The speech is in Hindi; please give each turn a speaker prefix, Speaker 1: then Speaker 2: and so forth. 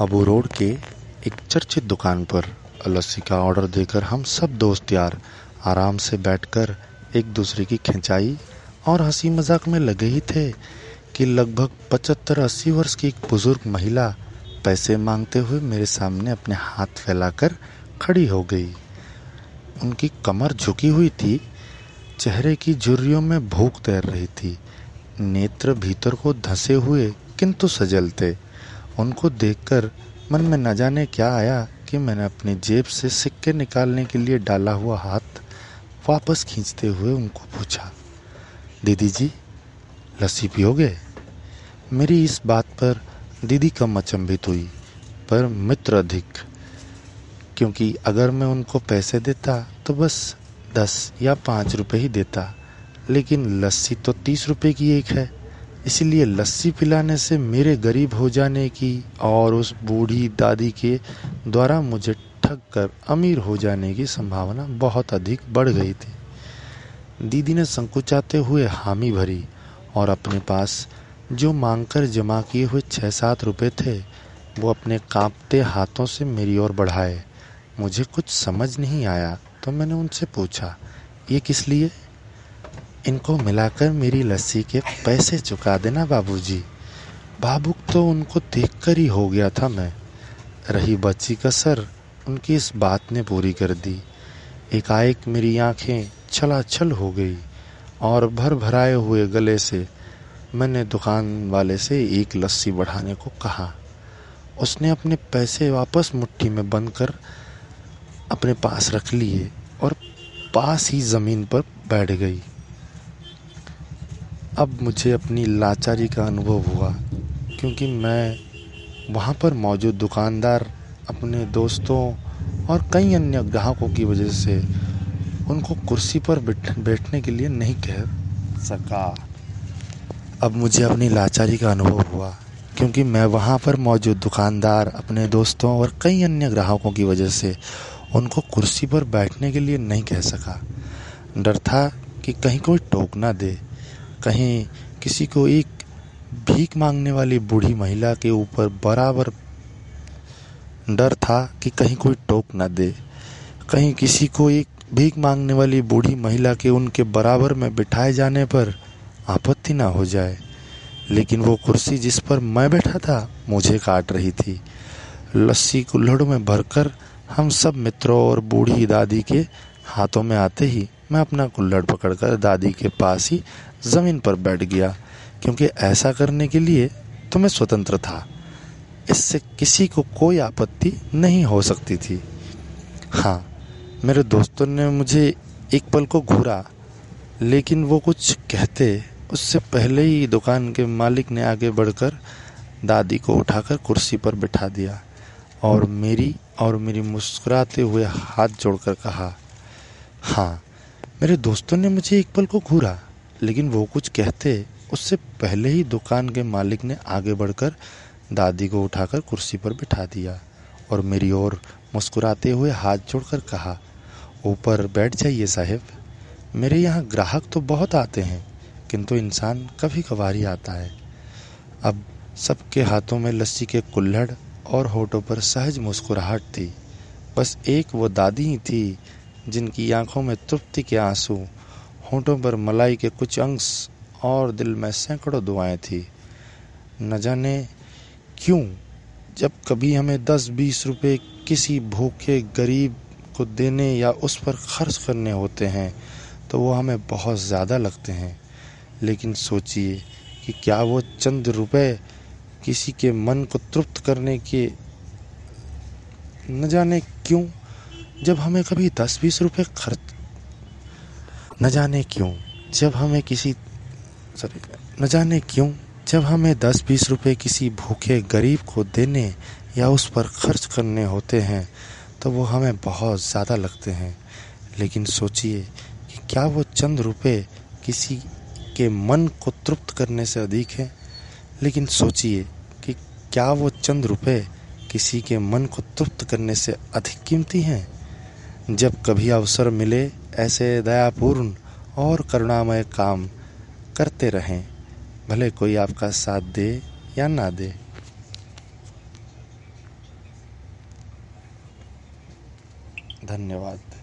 Speaker 1: अबू रोड के एक चर्चित दुकान पर लस्सी का ऑर्डर देकर हम सब दोस्त यार आराम से बैठकर एक दूसरे की खिंचाई और हँसी मज़ाक में लगे ही थे कि लगभग पचहत्तर अस्सी वर्ष की एक बुज़ुर्ग महिला पैसे मांगते हुए मेरे सामने अपने हाथ फैलाकर खड़ी हो गई। उनकी कमर झुकी हुई थी, चेहरे की झुर्रियों में भूख तैर रही थी, नेत्र भीतर को धसे हुए किंतु सजल थे। उनको देखकर मन में न जाने क्या आया कि मैंने अपनी जेब से सिक्के निकालने के लिए डाला हुआ हाथ वापस खींचते हुए उनको पूछा, दीदी जी, लस्सी पियोगे? मेरी इस बात पर दीदी कम अचंभित हुई पर मित्र अधिक, क्योंकि अगर मैं उनको पैसे देता तो बस दस या पाँच रुपए ही देता, लेकिन लस्सी तो तीस रुपए की एक है। इसलिए लस्सी पिलाने से मेरे गरीब हो जाने की और उस बूढ़ी दादी के द्वारा मुझे ठग कर अमीर हो जाने की संभावना बहुत अधिक बढ़ गई थी। दीदी ने संकुचाते हुए हामी भरी और अपने पास जो मांगकर जमा किए हुए छः सात रुपए थे, वो अपने कांपते हाथों से मेरी ओर बढ़ाए। मुझे कुछ समझ नहीं आया तो मैंने उनसे पूछा, ये किस लिए? इनको मिलाकर मेरी लस्सी के पैसे चुका देना बाबूजी। भावुक तो उनको देखकर ही हो गया था मैं। रही बच्ची का सर उनकी इस बात ने पूरी कर दी। एकाएक मेरी आँखें छलाछल हो गई और भर भराए हुए गले से मैंने दुकान वाले से एक लस्सी बढ़ाने को कहा। उसने अपने पैसे वापस मुट्ठी में बंद कर अपने पास रख लिए और पास ही ज़मीन पर बैठ गई। अब मुझे अपनी लाचारी का अनुभव हुआ, क्योंकि मैं वहाँ पर मौजूद दुकानदार, अपने दोस्तों और कई अन्य ग्राहकों की वजह से उनको कुर्सी पर बैठने के लिए नहीं कह सका। अब मुझे अपनी लाचारी का अनुभव हुआ, क्योंकि मैं वहाँ पर मौजूद दुकानदार, अपने दोस्तों और कई अन्य ग्राहकों की वजह से उनको कुर्सी पर बैठने के लिए नहीं कह सका। डर था कि कहीं कोई टोक ना दे। कहीं, किसी को एक भीख मांगने वाली बूढ़ी महिला के ऊपर बराबर डर था कि कहीं कोई टोक ना दे। कहीं किसी को एक भीख मांगने वाली बूढ़ी महिला के उनके बराबर में बिठाए जाने पर आपत्ति ना हो जाए। लेकिन वो कुर्सी जिस पर मैं बैठा था, मुझे काट रही थी। लस्सी कुल्हड़ में भरकर हम सब मित्रों और बूढ़ी दादी के हाथों में आते ही मैं अपना कुल्हड़ पकड़कर दादी के पास ही ज़मीन पर बैठ गया, क्योंकि ऐसा करने के लिए तो मैं स्वतंत्र था। इससे किसी को कोई आपत्ति नहीं हो सकती थी। हाँ मेरे दोस्तों ने मुझे एक पल को घूरा, लेकिन वो कुछ कहते, उससे पहले ही दुकान के मालिक ने आगे बढ़कर दादी को उठाकर कुर्सी पर बिठा दिया और मेरी और मेरी मुस्कुराते हुए हाथ जोड़कर कहा हाँ मेरे दोस्तों ने मुझे एक पल को घूरा, लेकिन वो कुछ कहते, उससे पहले ही दुकान के मालिक ने आगे बढ़कर दादी को उठाकर कुर्सी पर बिठा दिया और मेरी ओर मुस्कुराते हुए हाथ जोड़कर कहा, ऊपर बैठ जाइए साहेब। मेरे यहाँ ग्राहक तो बहुत आते हैं, किंतु इंसान कभी कभार ही आता है। अब सबके हाथों में लस्सी के कुल्हड़ और होठों पर सहज मुस्कुराहट थी। बस एक वो दादी ही थी जिनकी आँखों में तृप्ति के आँसू, होठों पर मलाई के कुछ अंश और दिल में सैकड़ों दुआएँ थी। न जाने क्यों, जब कभी हमें दस बीस रुपए किसी भूखे गरीब को देने या उस पर खर्च करने होते हैं तो वो हमें बहुत ज़्यादा लगते हैं। लेकिन सोचिए कि क्या वो चंद रुपए किसी के मन को तृप्त करने के न जाने क्यों जब हमें कभी दस बीस रुपए खर्च न जाने क्यों, जब हमें किसी सॉरी न जाने क्यों, जब हमें दस बीस रुपए किसी भूखे गरीब को देने या उस पर खर्च करने होते हैं तो वो हमें बहुत ज़्यादा लगते हैं। लेकिन सोचिए कि क्या वो चंद रुपए किसी के मन को तृप्त करने से अधिक है? लेकिन सोचिए कि क्या वो चंद रुपए किसी के मन को तृप्त करने से अधिक कीमती हैं? जब कभी अवसर मिले, ऐसे दयापूर्ण और करुणामय काम करते रहें। भले कोई आपका साथ दे या ना दे। धन्यवाद।